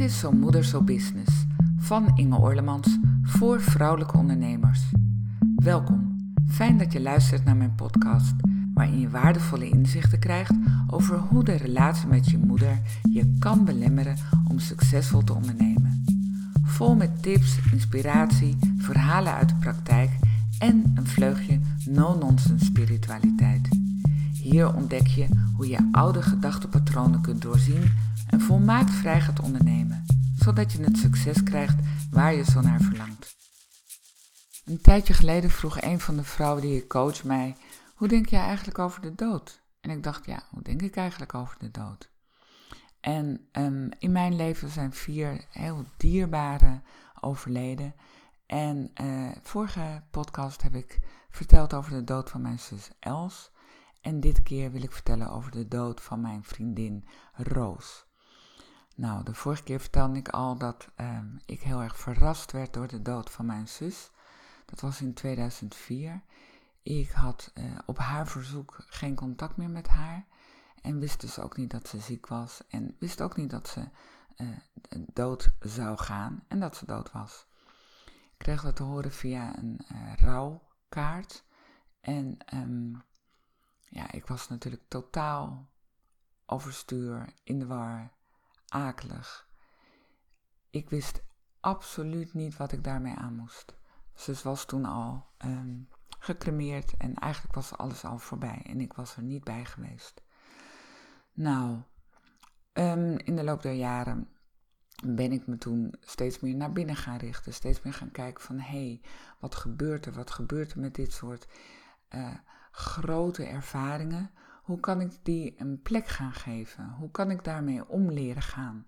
Dit is Zo Moeder Zo Business van Inge Orlemans voor vrouwelijke ondernemers. Welkom, fijn dat je luistert naar mijn podcast, waarin je waardevolle inzichten krijgt over hoe de relatie met je moeder je kan belemmeren om succesvol te ondernemen. Vol met tips, inspiratie, verhalen uit de praktijk en een vleugje no-nonsense spiritualiteit. Hier ontdek je hoe je oude gedachtepatronen kunt doorzien en volmaakt vrij gaat ondernemen, zodat je het succes krijgt waar je zo naar verlangt. Een tijdje geleden vroeg een van de vrouwen die ik coach mij: Hoe denk jij eigenlijk over de dood? En ik dacht: Ja, hoe denk ik eigenlijk over de dood? En um, in mijn leven zijn vier heel dierbare overleden. En uh, vorige podcast heb ik verteld over de dood van mijn zus Els. En dit keer wil ik vertellen over de dood van mijn vriendin Roos. Nou, de vorige keer vertelde ik al dat uh, ik heel erg verrast werd door de dood van mijn zus. Dat was in 2004. Ik had uh, op haar verzoek geen contact meer met haar. En wist dus ook niet dat ze ziek was. En wist ook niet dat ze uh, dood zou gaan en dat ze dood was. Ik kreeg dat te horen via een rouwkaart. En um, ja, ik was natuurlijk totaal overstuur, in de war, akelig. Ik wist absoluut niet wat ik daarmee aan moest. Ze was toen al um, gecremeerd en eigenlijk was alles al voorbij en ik was er niet bij geweest. Nou, um, in de loop der jaren ben ik me toen steeds meer naar binnen gaan richten. Steeds meer gaan kijken van, hé, hey, wat gebeurt er? Wat gebeurt er met dit soort uh, grote ervaringen? Hoe kan ik die een plek gaan geven? Hoe kan ik daarmee om leren gaan?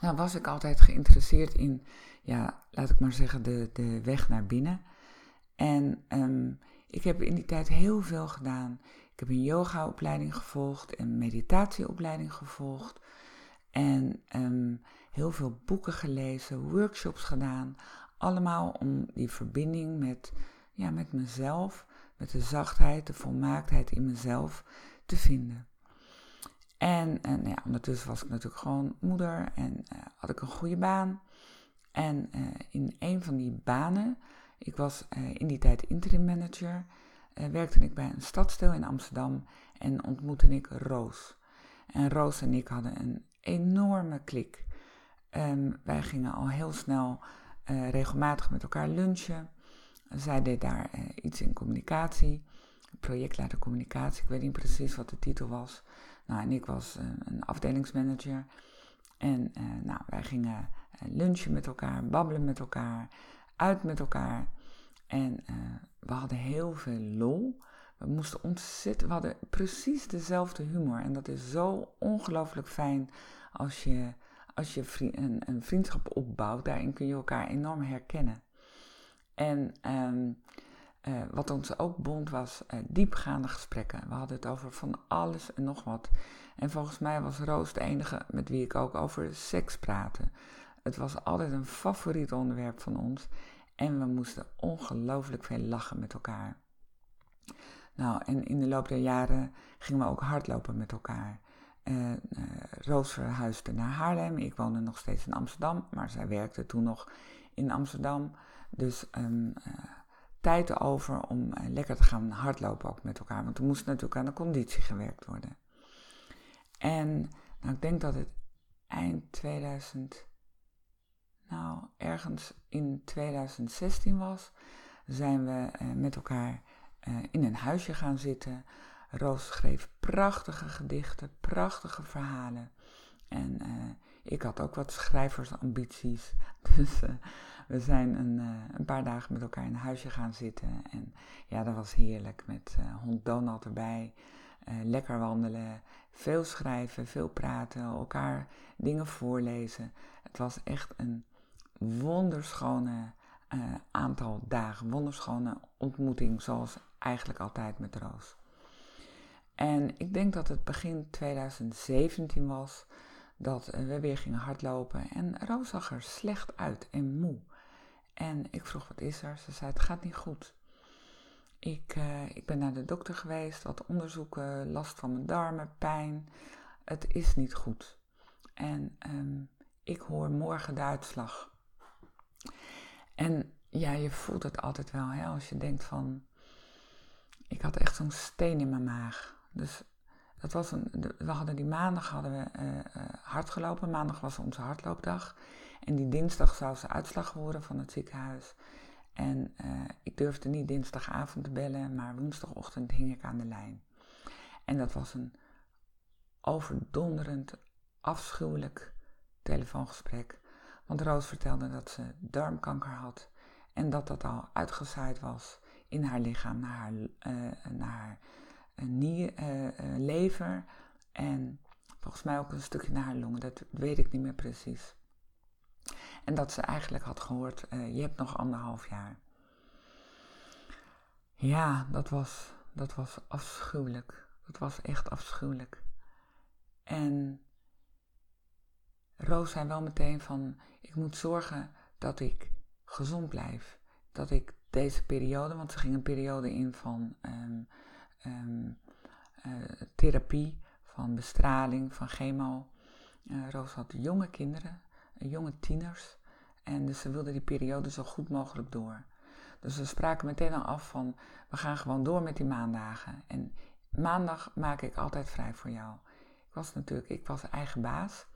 Nou was ik altijd geïnteresseerd in, ja, laat ik maar zeggen, de, de weg naar binnen. En um, ik heb in die tijd heel veel gedaan. Ik heb een yogaopleiding gevolgd, een meditatieopleiding gevolgd. En um, heel veel boeken gelezen, workshops gedaan. Allemaal om die verbinding met, ja, met mezelf met de zachtheid, de volmaaktheid in mezelf te vinden. En, en ja, ondertussen was ik natuurlijk gewoon moeder en uh, had ik een goede baan. En uh, in een van die banen, ik was uh, in die tijd interim manager, werkte ik bij een stadsdeel in Amsterdam en ontmoette ik Roos. En Roos en ik hadden een enorme klik. Um, wij gingen al heel snel regelmatig met elkaar lunchen. Zij deed daar uh, iets in communicatie, projectleider communicatie, ik weet niet precies wat de titel was. Nou, en ik was uh, een afdelingsmanager. En uh, nou, wij gingen lunchen met elkaar, babbelen met elkaar, uit met elkaar. En we hadden heel veel lol. We moesten ontzettend, we hadden precies dezelfde humor. En dat is zo ongelooflijk fijn als je, als je een, een vriendschap opbouwt. Daarin kun je elkaar enorm herkennen. En um, uh, wat ons ook bond was uh, diepgaande gesprekken. We hadden het over van alles en nog wat. En volgens mij was Roos de enige met wie ik ook over seks praatte. Het was altijd een favoriet onderwerp van ons. En we moesten ongelooflijk veel lachen met elkaar. Nou, en in de loop der jaren gingen we ook hardlopen met elkaar. Uh, Roos verhuisde naar Haarlem. Ik woonde nog steeds in Amsterdam, maar zij werkte toen nog in Amsterdam. Dus um, uh, tijd over om uh, lekker te gaan hardlopen ook met elkaar. Want er moest natuurlijk aan de conditie gewerkt worden. En nou, ik denk dat het eind 2000, nou ergens in 2016 was, zijn we uh, met elkaar in een huisje gaan zitten. Roos schreef prachtige gedichten, prachtige verhalen. En ik had ook wat schrijversambities. Dus we zijn een, uh, een, paar dagen met elkaar in een huisje gaan zitten. En ja, dat was heerlijk. Met uh, hond Donald erbij. Uh, lekker wandelen. Veel schrijven, veel praten. Elkaar dingen voorlezen. Het was echt een wonderschone aantal dagen. Wonderschone ontmoeting. Zoals eigenlijk altijd met Roos. En ik denk dat het begin 2017 was dat we weer gingen hardlopen. En Roos zag er slecht uit en moe. En ik vroeg, wat is er? Ze zei, het gaat niet goed. Ik, uh, ik ben naar de dokter geweest, wat onderzoeken, last van mijn darmen, pijn. Het is niet goed. En um, ik hoor morgen de uitslag. En ja, je voelt het altijd wel, hè, als je denkt van, ik had echt zo'n steen in mijn maag. Dus dat was een, we hadden die maandag hadden we uh, hard gelopen. Maandag was onze hardloopdag. En die dinsdag zou ze uitslag horen van het ziekenhuis. En uh, ik durfde niet dinsdagavond te bellen, maar woensdagochtend hing ik aan de lijn. En dat was een overdonderend, afschuwelijk telefoongesprek. Want Roos vertelde dat ze darmkanker had en dat dat al uitgezaaid was in haar lichaam, naar haar, uh, naar haar nier, uh, lever en volgens mij ook een stukje naar haar longen. Dat weet ik niet meer precies. En dat ze eigenlijk had gehoord, uh, je hebt nog anderhalf jaar. Ja, dat was, dat was afschuwelijk. Dat was echt afschuwelijk. En Roos zei wel meteen van, ik moet zorgen dat ik gezond blijf. Dat ik deze periode, want ze ging een periode in van um, um, uh, therapie, van bestraling, van chemo. Uh, Roos had jonge kinderen, jonge tieners. En dus ze wilde die periode zo goed mogelijk door. Dus we spraken meteen al af van, we gaan gewoon door met die maandagen. En maandag maak ik altijd vrij voor jou. Ik was natuurlijk, ik was eigen baas.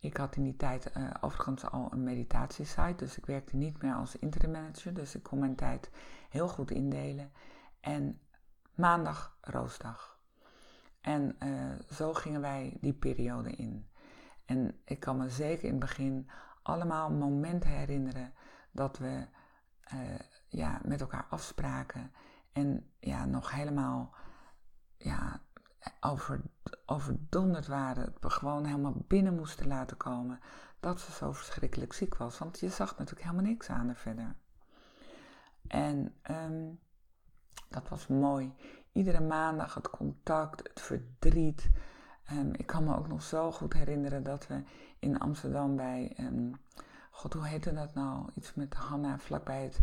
Ik had in die tijd uh, overigens al een meditatiesite, dus ik werkte niet meer als interim manager. Dus ik kon mijn tijd heel goed indelen. En maandag roosdag. En uh, zo gingen wij die periode in. En ik kan me zeker in het begin allemaal momenten herinneren dat we uh, ja, met elkaar afspraken en ja, nog helemaal ja, over, overdonderd waren. Gewoon helemaal binnen moesten laten komen dat ze zo verschrikkelijk ziek was. Want je zag natuurlijk helemaal niks aan haar verder. En um, dat was mooi. Iedere maandag het contact, het verdriet. Um, ik kan me ook nog zo goed herinneren dat we in Amsterdam bij, um, god hoe heette dat nou? Iets met Hanna vlakbij het,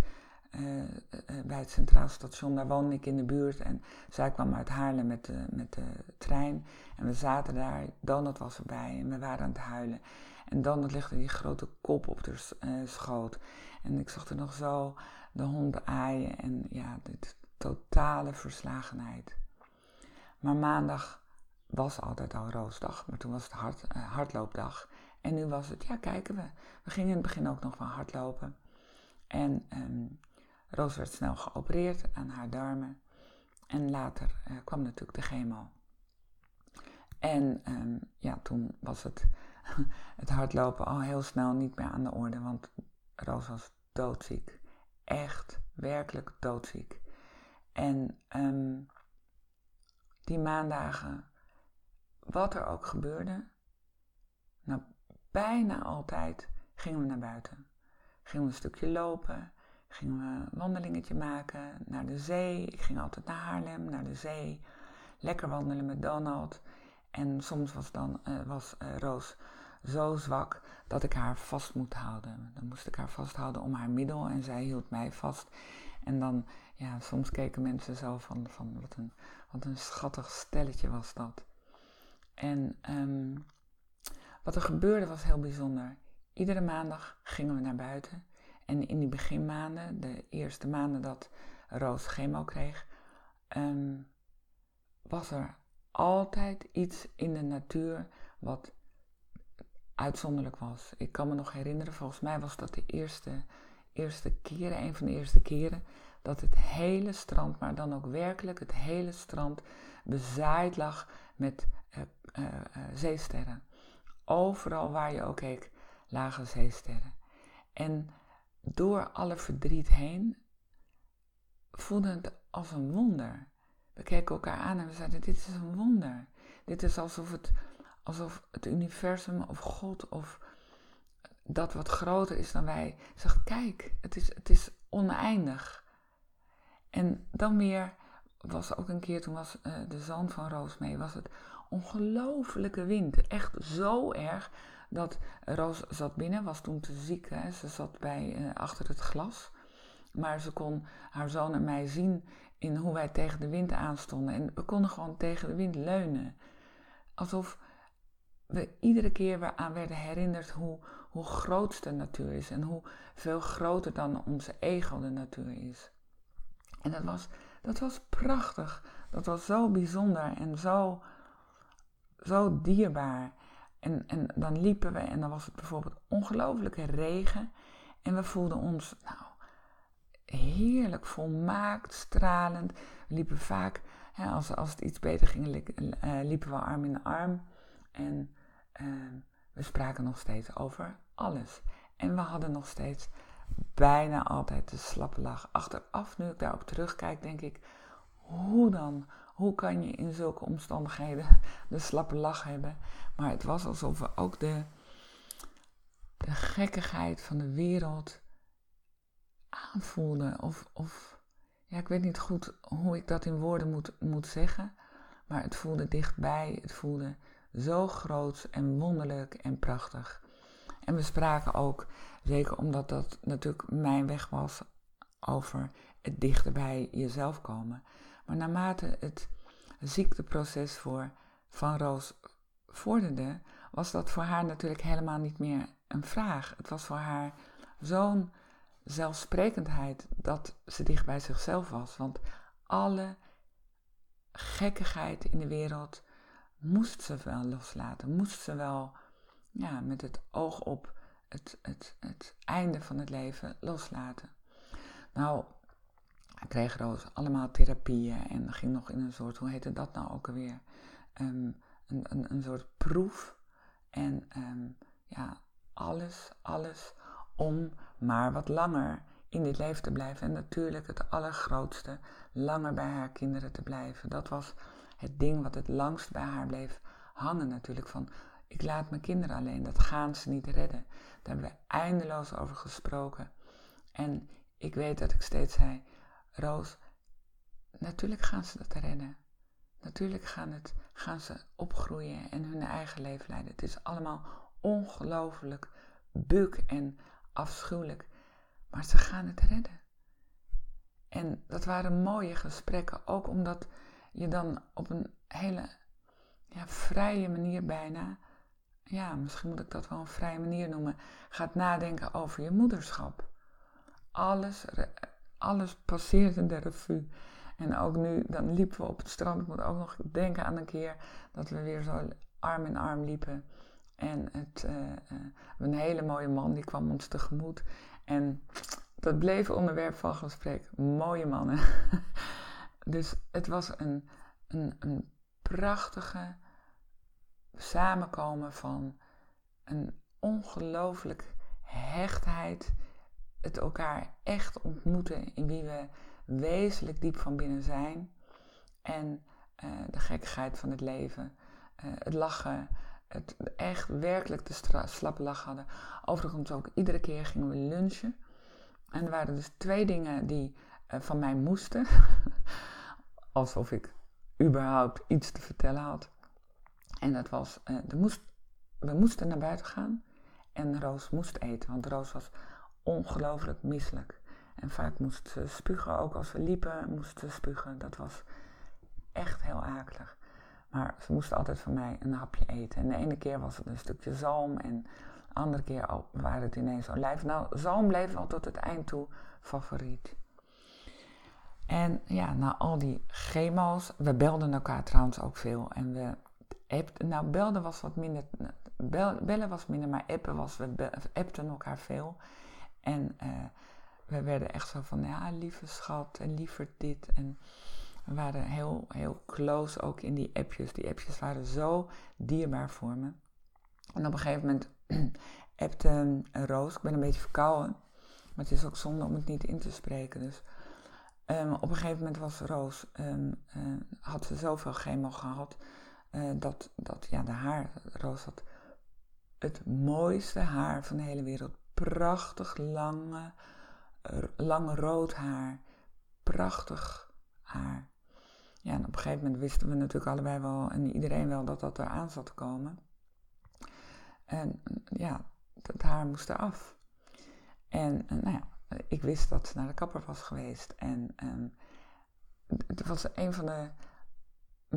uh, uh, bij het Centraal Station. Daar woonde ik in de buurt en zij kwam uit Haarlem met de, met de trein. En we zaten daar, Donald was erbij en we waren aan het huilen. En Donald legde die grote kop op de schoot. En ik zag er nog zo de hond aaien en ja, dit totale verslagenheid. Maar maandag was altijd al roosdag, maar toen was het hard, uh, hardloopdag. En nu was het, ja, kijken we. We gingen in het begin ook nog van hardlopen. En um, Roos werd snel geopereerd aan haar darmen. En later uh, kwam natuurlijk de chemo. En um, ja, toen was het, het hardlopen al heel snel niet meer aan de orde, want Roos was doodziek. Echt, werkelijk doodziek. En um, die maandagen, wat er ook gebeurde, nou bijna altijd gingen we naar buiten. Gingen we een stukje lopen, gingen we een wandelingetje maken naar de zee. Ik ging altijd naar Haarlem, naar de zee. Lekker wandelen met Donald. En soms was, dan, uh, was uh, Roos zo zwak dat ik haar vast moet houden. Dan moest ik haar vasthouden om haar middel en zij hield mij vast. En dan, ja, soms keken mensen zo van, van wat, een, wat een schattig stelletje was dat. En um, wat er gebeurde was heel bijzonder. Iedere maandag gingen we naar buiten. En in die beginmaanden, de eerste maanden dat Roos chemo kreeg, um, was er altijd iets in de natuur wat uitzonderlijk was. Ik kan me nog herinneren, volgens mij was dat de eerste, eerste keren, een van de eerste keren, dat het hele strand, maar dan ook werkelijk het hele strand, bezaaid lag met uh, zeesterren. Overal waar je ook keek, lagen zeesterren. En door alle verdriet heen voelde het als een wonder. We keken elkaar aan en we zeiden: Dit is een wonder. Dit is alsof het alsof het universum of God of dat wat groter is dan wij zegt: kijk, het is, het is oneindig. En dan weer was ook een keer, toen was de zand van Roos mee, was het ongelofelijke wind. Echt zo erg dat Roos zat binnen, was toen te ziek. Hè. Ze zat bij, uh, achter het glas. Maar ze kon haar zoon en mij zien in hoe wij tegen de wind aanstonden. En we konden gewoon tegen de wind leunen. Alsof we iedere keer weer aan werden herinnerd hoe, hoe groot de natuur is en hoe veel groter dan onze ego de natuur is. En dat was, dat was prachtig. Dat was zo bijzonder en zo, zo dierbaar. En, en dan liepen we en dan was het bijvoorbeeld ongelooflijke regen. En we voelden ons, nou, heerlijk, volmaakt, stralend. We liepen vaak, hè, als, als het iets beter ging, eh, liepen we arm in arm. En uh, we spraken nog steeds over alles. En we hadden nog steeds bijna altijd de slappe lach. Achteraf, nu ik daarop terugkijk, denk ik, hoe dan? Hoe kan je in zulke omstandigheden de slappe lach hebben? Maar het was alsof we ook de, de gekkigheid van de wereld aanvoelden. Of, of ja, ik weet niet goed hoe ik dat in woorden moet, moet zeggen. Maar het voelde dichtbij. Het voelde zo groot en wonderlijk en prachtig. En we spraken ook, zeker omdat dat natuurlijk mijn weg was, over het dichter bij jezelf komen. Maar naarmate het ziekteproces voor Van Roos vorderde, was dat voor haar natuurlijk helemaal niet meer een vraag. Het was voor haar zo'n zelfsprekendheid dat ze dicht bij zichzelf was. Want alle gekkigheid in de wereld moest ze wel loslaten. Moest ze wel ja, met het oog op het, het, het einde van het leven loslaten. Nou, ik kreeg Roos allemaal therapieën en ging nog in een soort, hoe heette dat nou ook alweer? Um, een, een, een soort proef. En ehm, ja, alles, alles om maar wat langer in dit leven te blijven. En natuurlijk het allergrootste, langer bij haar kinderen te blijven. Dat was het ding wat het langst bij haar bleef hangen natuurlijk. Van, ik laat mijn kinderen alleen, dat gaan ze niet redden. Daar hebben we eindeloos over gesproken. En ik weet dat ik steeds zei, Roos, natuurlijk gaan ze dat redden. Natuurlijk gaan, het, gaan ze opgroeien en hun eigen leven leiden. Het is allemaal ongelooflijk buk en afschuwelijk. Maar ze gaan het redden. En dat waren mooie gesprekken, ook omdat je dan op een hele ja, vrije manier bijna, ja, misschien moet ik dat wel een vrije manier noemen, gaat nadenken over je moederschap. Alles, alles passeerde de revue. En ook nu, dan liepen we op het strand. Ik moet ook nog denken aan een keer dat we weer zo arm in arm liepen. En het, uh, een hele mooie man die kwam ons tegemoet. En dat bleef onderwerp van gesprek. Mooie mannen. dus het was een, een, een prachtige samenkomen van een ongelooflijk hechtheid. Het elkaar echt ontmoeten in wie we wezenlijk diep van binnen zijn. En uh, de gekkigheid van het leven. Uh, het lachen. Het echt werkelijk de slappe lach hadden. Overigens ook iedere keer gingen we lunchen. En er waren dus twee dingen die uh, van mij moesten. Alsof ik überhaupt iets te vertellen had. En dat was, we moesten naar buiten gaan. En Roos moest eten, want Roos was ongelooflijk misselijk. En vaak moest ze spugen, ook als we liepen moest ze spugen. Dat was echt heel akelig. Maar ze moest altijd van mij een hapje eten. En de ene keer was het een stukje zalm en de andere keer waren het ineens olijf. Nou, zalm bleef wel tot het eind toe favoriet. En ja, na al die chemo's, we belden elkaar trouwens ook veel. En we nou belden was wat minder, bellen was minder, maar appen was, we appten elkaar veel. En uh, we werden echt zo van, ja, lieve schat en liever dit. En we waren heel, heel close ook in die appjes. Die appjes waren zo dierbaar voor me. En op een gegeven moment appte Roos, ik ben een beetje verkouden. Maar het is ook zonde om het niet in te spreken. Dus um, op een gegeven moment was Roos, um, uh, had ze zoveel chemo gehad, uh, dat, dat ja, de haar, Roos had het mooiste haar van de hele wereld. Prachtig lange, lang rood haar. Prachtig haar. Ja, en op een gegeven moment wisten we natuurlijk allebei wel en iedereen wel dat dat eraan zat te komen. En ja, het haar moest eraf. En, en nou ja, ik wist dat ze naar de kapper was geweest. En, en het was een van de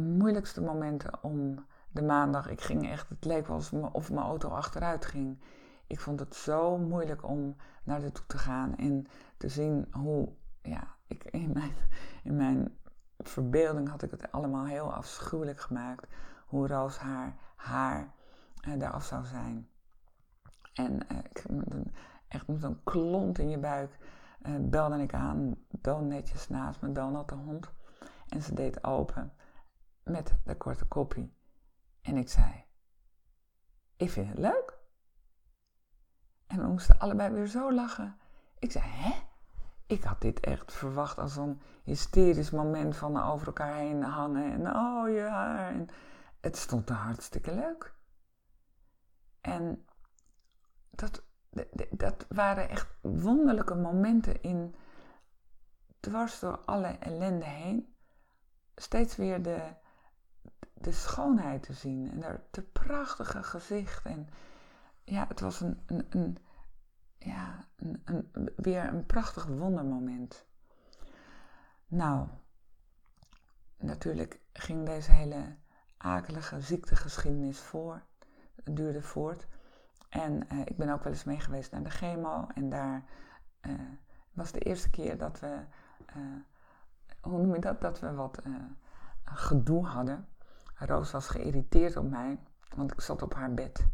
moeilijkste momenten om de maandag, ik ging echt, het leek wel of mijn auto achteruit ging. Ik vond het zo moeilijk om naar toe te gaan en te zien hoe, ja, ik in mijn, in mijn verbeelding had ik het allemaal heel afschuwelijk gemaakt. Hoe roos haar haar uh, eraf zou zijn. En uh, ik, echt met een klont in je buik uh, belde ik aan, Don netjes naast me, Donald de hond. En ze deed open met de korte kopie. En ik zei, ik vind het leuk. En we moesten allebei weer zo lachen. Ik zei, hè? Ik had dit echt verwacht als een hysterisch moment van over elkaar heen hangen. En oh, je haar. En het stond er hartstikke leuk. En dat, dat waren echt wonderlijke momenten in, dwars door alle ellende heen, steeds weer de, de schoonheid te zien en het prachtige gezicht. En ja, het was een, een, een ja, een, weer een prachtig wondermoment. Nou, natuurlijk ging deze hele akelige ziektegeschiedenis voor. Het duurde voort. En uh, ik ben ook wel eens mee geweest naar de chemo. En daar uh, was de eerste keer dat we, uh, hoe noem je dat, dat we wat gedoe hadden. Roos was geïrriteerd op mij, want ik zat op haar bed.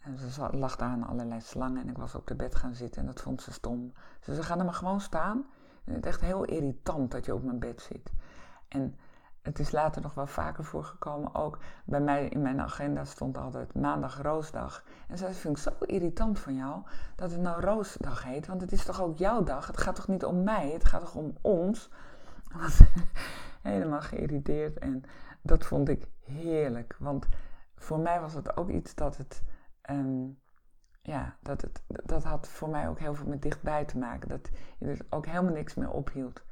En ze lag daar aan allerlei slangen en ik was op de bed gaan zitten en dat vond ze stom. Ze zei, ga er maar gewoon staan. En het is echt heel irritant dat je op mijn bed zit. En het is later nog wel vaker voorgekomen. Ook bij mij in mijn agenda stond altijd maandag roosdag. En ze vind ik zo irritant van jou dat het nou roosdag heet. Want het is toch ook jouw dag? Het gaat toch niet om mij? Het gaat toch om ons? Was helemaal geïrriteerd. En dat vond ik heerlijk. Want voor mij was het ook iets dat het... Ehm, ja, dat, het, dat had voor mij ook heel veel met dichtbij te maken. Dat je er ook helemaal niks meer ophield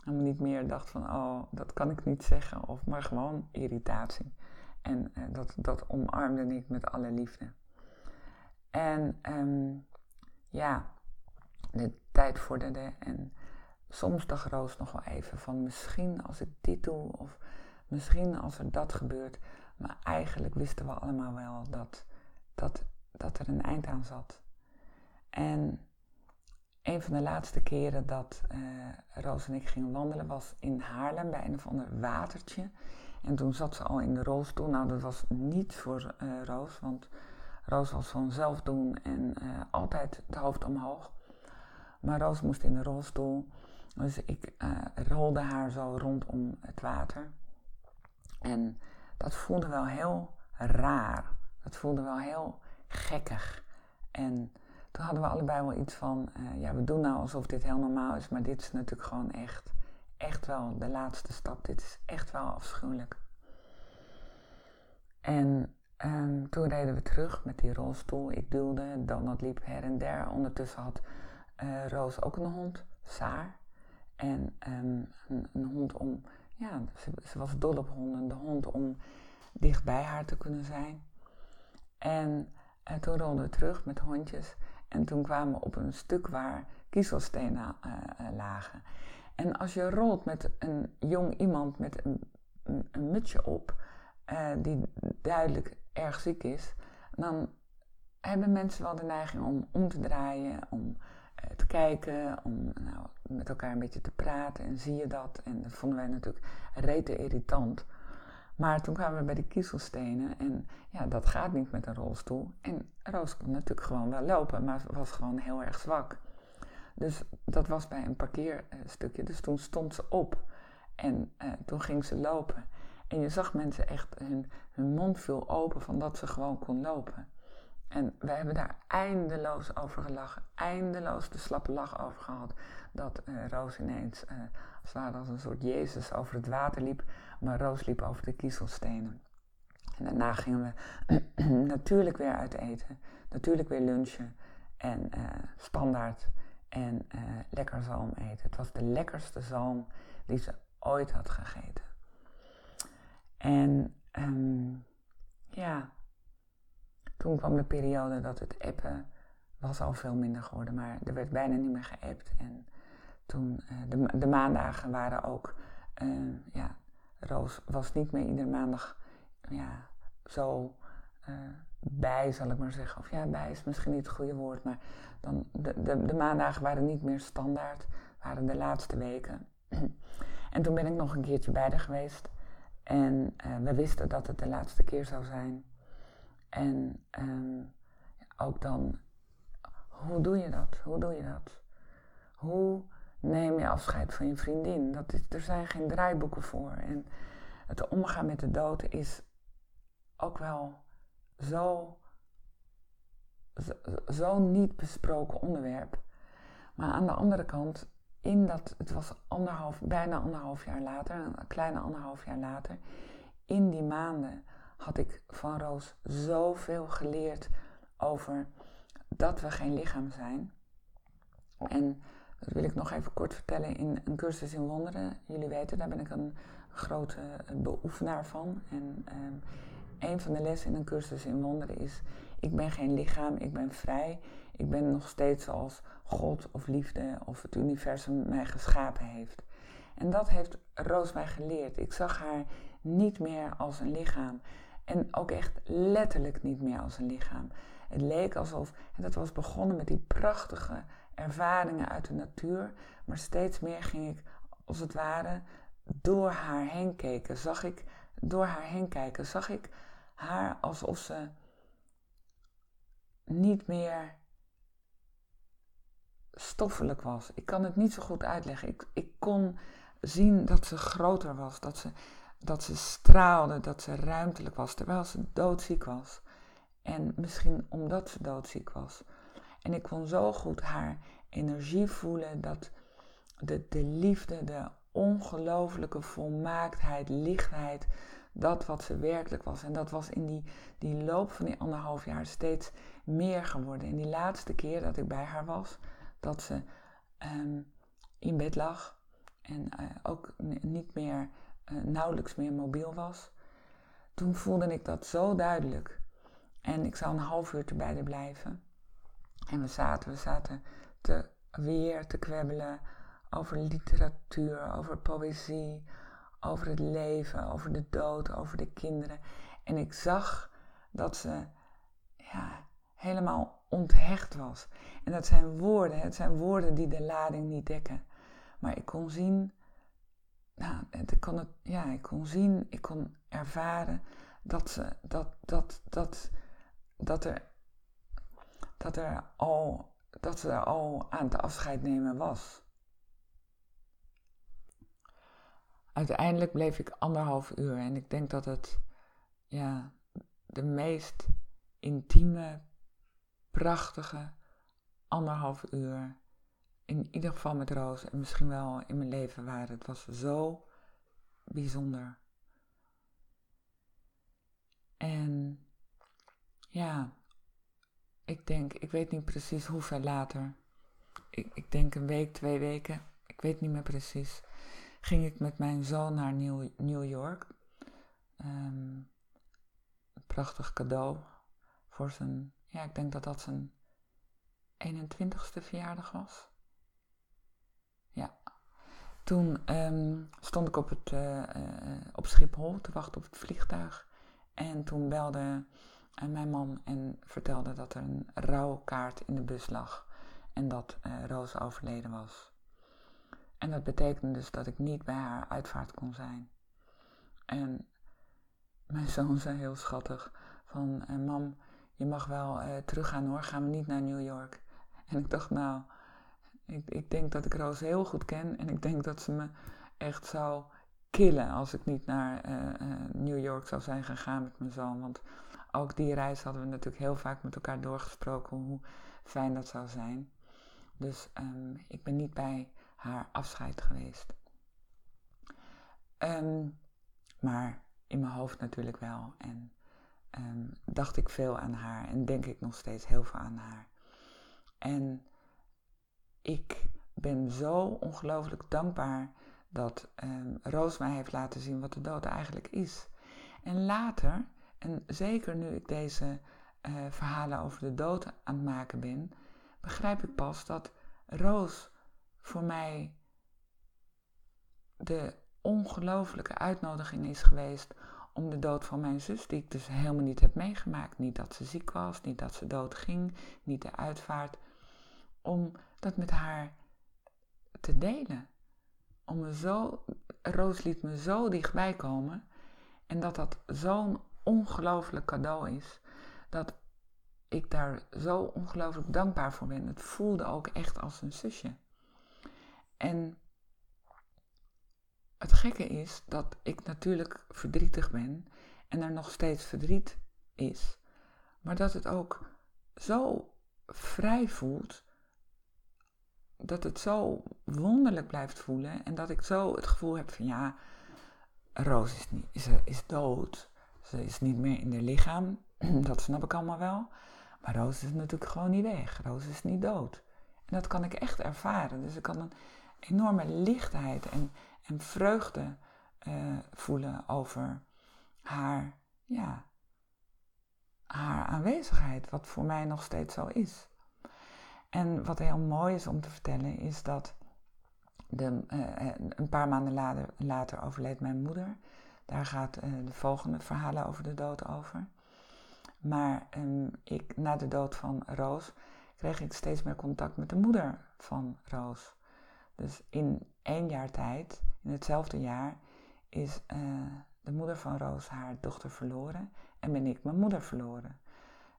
helemaal niet meer dacht van, oh, dat kan ik niet zeggen. Of maar gewoon irritatie. En uh, dat, dat omarmde ik met alle liefde. En um, ja, de tijd vorderde en soms dacht Roos nog wel even van misschien als ik dit doe of misschien als er dat gebeurt. Maar eigenlijk wisten we allemaal wel dat, dat, dat er een eind aan zat. En een van de laatste keren dat uh, Roos en ik gingen wandelen was in Haarlem bij een of ander watertje. En toen zat ze al in de rolstoel. Nou, dat was niet voor uh, Roos, want Roos was van zelf doen en uh, altijd het hoofd omhoog. Maar Roos moest in de rolstoel. Dus ik rolde haar zo rondom het water. En dat voelde wel heel raar. Dat voelde wel heel gekkig. En toen hadden we allebei wel iets van, uh, ja, we doen nou alsof dit heel normaal is, maar dit is natuurlijk gewoon echt, echt wel de laatste stap. Dit is echt wel afschuwelijk. En um, toen reden we terug met die rolstoel. Ik duwde, Donald liep her en der. Ondertussen had uh, Roos ook een hond, Saar. En um, een, hond om, ja, ze, ze, was dol op honden. De hond om dicht bij haar te kunnen zijn. En, en toen rolden we terug met hondjes. En toen kwamen we op een stuk waar kiezelstenen uh, lagen. En als je rolt met een jong iemand met een, een, mutsje op, die duidelijk erg ziek is, dan hebben mensen wel de neiging om om te draaien, om te kijken, om nou, met elkaar een beetje te praten. En zie je dat? En dat vonden wij natuurlijk rete irritant. Maar toen kwamen we bij de kiezelstenen en ja, dat gaat niet met een rolstoel. En Roos kon natuurlijk gewoon wel lopen, maar was gewoon heel erg zwak. Dus dat was bij een parkeerstukje. Dus toen stond ze op en uh, toen ging ze lopen. En je zag mensen echt, hun, mond viel open van dat ze gewoon kon lopen. En wij hebben daar eindeloos over gelachen, eindeloos de slappe lach over gehad. Dat uh, Roos ineens, uh, als het ware als een soort Jezus, over het water liep, maar Roos liep over de kiezelstenen. En daarna gingen we natuurlijk weer uit eten, natuurlijk weer lunchen en uh, spandaard en lekker zalm eten. Het was de lekkerste zalm die ze ooit had gegeten. En um, ja, toen kwam de periode dat het appen was al veel minder geworden, maar er werd bijna niet meer geappt. En toen, uh, de, de, maandagen waren ook, ja, Roos was niet meer iedere maandag ja, zo uh, bij, zal ik maar zeggen. Of ja, bij is misschien niet het goede woord, maar dan de, de, de maandagen waren niet meer standaard, waren de laatste weken. en toen ben ik nog een keertje bij haar geweest. En uh, we wisten dat het de laatste keer zou zijn. En um, ook dan, hoe doe je dat? Hoe doe je dat? Hoe neem je afscheid van je vriendin? Dat is, er zijn geen draaiboeken voor. En het omgaan met de dood is ook wel zo, zo, niet besproken onderwerp. Maar aan de andere kant, in dat, het was anderhalf, bijna anderhalf jaar later, een kleine anderhalf jaar later, in die maanden had ik van Roos zoveel geleerd over dat we geen lichaam zijn. En dat wil ik nog even kort vertellen in een cursus in wonderen. Jullie weten, daar ben ik een grote beoefenaar van. En um, een van de lessen in een cursus in wonderen is: ik ben geen lichaam, ik ben vrij. Ik ben nog steeds zoals God of liefde of het universum mij geschapen heeft. En dat heeft Roos mij geleerd. Ik zag haar niet meer als een lichaam. En ook echt letterlijk niet meer als een lichaam. Het leek alsof, en dat was begonnen met die prachtige ervaringen uit de natuur, maar steeds meer ging ik als het ware door haar heen kijken. Zag ik, door haar heen kijken, zag ik haar alsof ze niet meer stoffelijk was. Ik kan het niet zo goed uitleggen. Ik, ik kon zien dat ze groter was, dat ze, dat ze straalde, dat ze ruimtelijk was, terwijl ze doodziek was. En misschien omdat ze doodziek was. En ik kon zo goed haar energie voelen, dat de, de liefde, de ongelooflijke volmaaktheid, lichtheid, dat wat ze werkelijk was. En dat was in die, die loop van die anderhalf jaar steeds meer geworden. En die laatste keer dat ik bij haar was, dat ze um, in bed lag en uh, ook niet meer, uh, nauwelijks meer mobiel was, toen voelde ik dat zo duidelijk. En ik zou een half uur haar blijven. En we zaten, we zaten te, weer te kwebbelen over literatuur, over poëzie, over het leven, over de dood, over de kinderen. En ik zag dat ze ja, helemaal onthecht was. En dat zijn woorden, het zijn woorden die de lading niet dekken. Maar ik kon zien, nou, ik kon het, ja, ik kon zien, ik kon ervaren dat ze, dat, dat, dat, dat er, dat er al, dat ze er al aan het afscheid nemen was. uiteindelijk bleef ik anderhalf uur en ik denk dat het ja, de meest intieme, prachtige anderhalf uur, in ieder geval met Roos en misschien wel in mijn leven waren. Het was zo bijzonder. En ja, ik denk, ik weet niet precies hoeveel later. Ik, ik denk een week, twee weken. Ik weet niet meer precies ging ik met mijn zoon naar New, New York. Um, een prachtig cadeau voor zijn, ja, ik denk dat dat zijn 21ste verjaardag was. Ja. Toen um, stond ik op, het, uh, uh, op Schiphol te wachten op het vliegtuig. En toen belde uh, mijn man en vertelde dat er een rouwkaart in de bus lag. En dat Roos overleden was. En dat betekende dus dat ik niet bij haar uitvaart kon zijn. En mijn zoon zei heel schattig van, eh, mam, je mag wel uh, teruggaan hoor, gaan we niet naar New York. En ik dacht, nou, ik, ik denk dat ik Roos heel goed ken en ik denk dat ze me echt zou killen als ik niet naar uh, New York zou zijn gegaan met mijn zoon. Want ook die reis hadden we natuurlijk heel vaak met elkaar doorgesproken hoe fijn dat zou zijn. Dus um, ik ben niet bij haar afscheid geweest. Um, maar in mijn hoofd natuurlijk wel. En um, dacht ik veel aan haar en denk ik nog steeds heel veel aan haar. En ik ben zo ongelooflijk dankbaar dat Roos mij heeft laten zien wat de dood eigenlijk is. En later, en zeker nu ik deze uh, verhalen over de dood aan het maken ben, begrijp ik pas dat Roos voor mij de ongelooflijke uitnodiging is geweest om de dood van mijn zus, die ik dus helemaal niet heb meegemaakt. Niet dat ze ziek was, niet dat ze dood ging, niet de uitvaart. Om dat met haar te delen. Om me zo, Roos liet me zo dichtbij komen. En dat dat zo'n ongelooflijk cadeau is. Dat ik daar zo ongelooflijk dankbaar voor ben. Het voelde ook echt als een zusje. En het gekke is dat ik natuurlijk verdrietig ben en er nog steeds verdriet is. Maar dat het ook zo vrij voelt, dat het zo wonderlijk blijft voelen en dat ik zo het gevoel heb van ja, Roos is, niet, is, is dood. Ze is niet meer in haar lichaam, dat snap ik allemaal wel. Maar Roos is natuurlijk gewoon niet weg. Roos is niet dood. En dat kan ik echt ervaren. Dus ik kan een enorme lichtheid en, en vreugde uh, voelen over haar, ja, haar aanwezigheid, wat voor mij nog steeds zo is. En wat heel mooi is om te vertellen, is dat de, uh, een paar maanden later, later, overleed mijn moeder. Daar gaat uh, de volgende verhalen over de dood over. Maar um, ik, na de dood van Roos kreeg ik steeds meer contact met de moeder van Roos. Dus in één jaar tijd, in hetzelfde jaar, is uh, de moeder van Roos haar dochter verloren en ben ik mijn moeder verloren.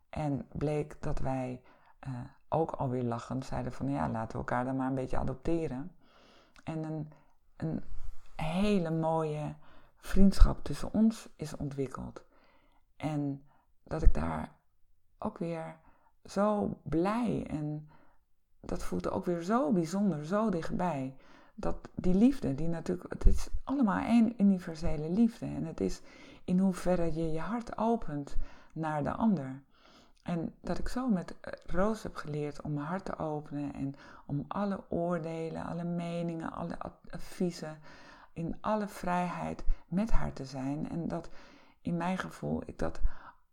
En bleek dat wij uh, ook alweer lachend zeiden van ja, laten we elkaar dan maar een beetje adopteren. En een, een hele mooie vriendschap tussen ons is ontwikkeld. En dat ik daar ook weer zo blij en dat voelt ook weer zo bijzonder, zo dichtbij. Dat die liefde, die natuurlijk, het is allemaal één universele liefde. En het is in hoeverre je je hart opent naar de ander. En dat ik zo met Roos heb geleerd om mijn hart te openen en om alle oordelen, alle meningen, alle adviezen, in alle vrijheid met haar te zijn. En dat in mijn gevoel ik dat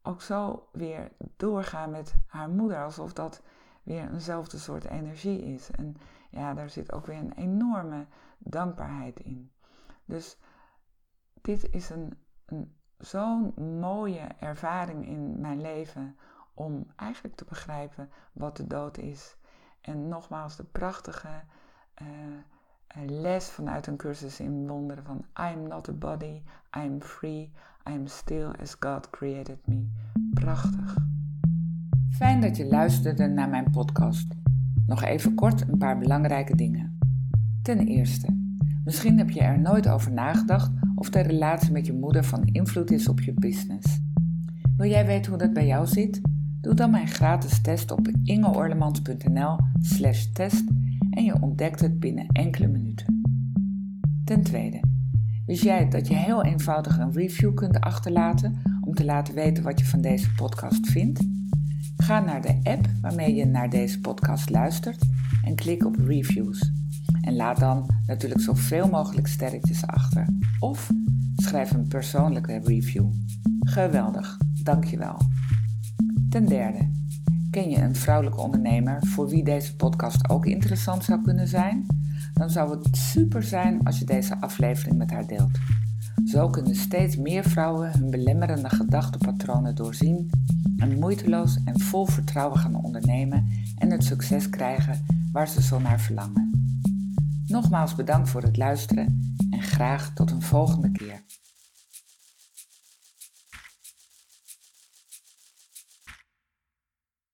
ook zo weer doorga met haar moeder, alsof dat weer eenzelfde soort energie is. En ja, daar zit ook weer een enorme dankbaarheid in. Dus dit is een, een zo'n mooie ervaring in mijn leven om eigenlijk te begrijpen wat de dood is. En nogmaals, de prachtige uh, les vanuit een cursus in wonderen van I'm not a body, I'm free, I'm still as God created me. Prachtig. Fijn dat je luisterde naar mijn podcast. Nog even kort een paar belangrijke dingen. Ten eerste, misschien heb je er nooit over nagedacht of de relatie met je moeder van invloed is op je business. Wil jij weten hoe dat bij jou zit? Doe dan mijn gratis test op ingeorlemans.nl/slash test en je ontdekt het binnen enkele minuten. Ten tweede, wist jij dat je heel eenvoudig een review kunt achterlaten om te laten weten wat je van deze podcast vindt? Ga naar de app waarmee je naar deze podcast luistert en klik op reviews. En laat dan natuurlijk zoveel mogelijk sterretjes achter. Of schrijf een persoonlijke review. Geweldig, dankjewel. Ten derde, ken je een vrouwelijke ondernemer voor wie deze podcast ook interessant zou kunnen zijn? Dan zou het super zijn als je deze aflevering met haar deelt. Zo kunnen steeds meer vrouwen hun belemmerende gedachtepatronen doorzien en moeiteloos en vol vertrouwen gaan ondernemen en het succes krijgen waar ze zo naar verlangen. Nogmaals bedankt voor het luisteren en graag tot een volgende keer.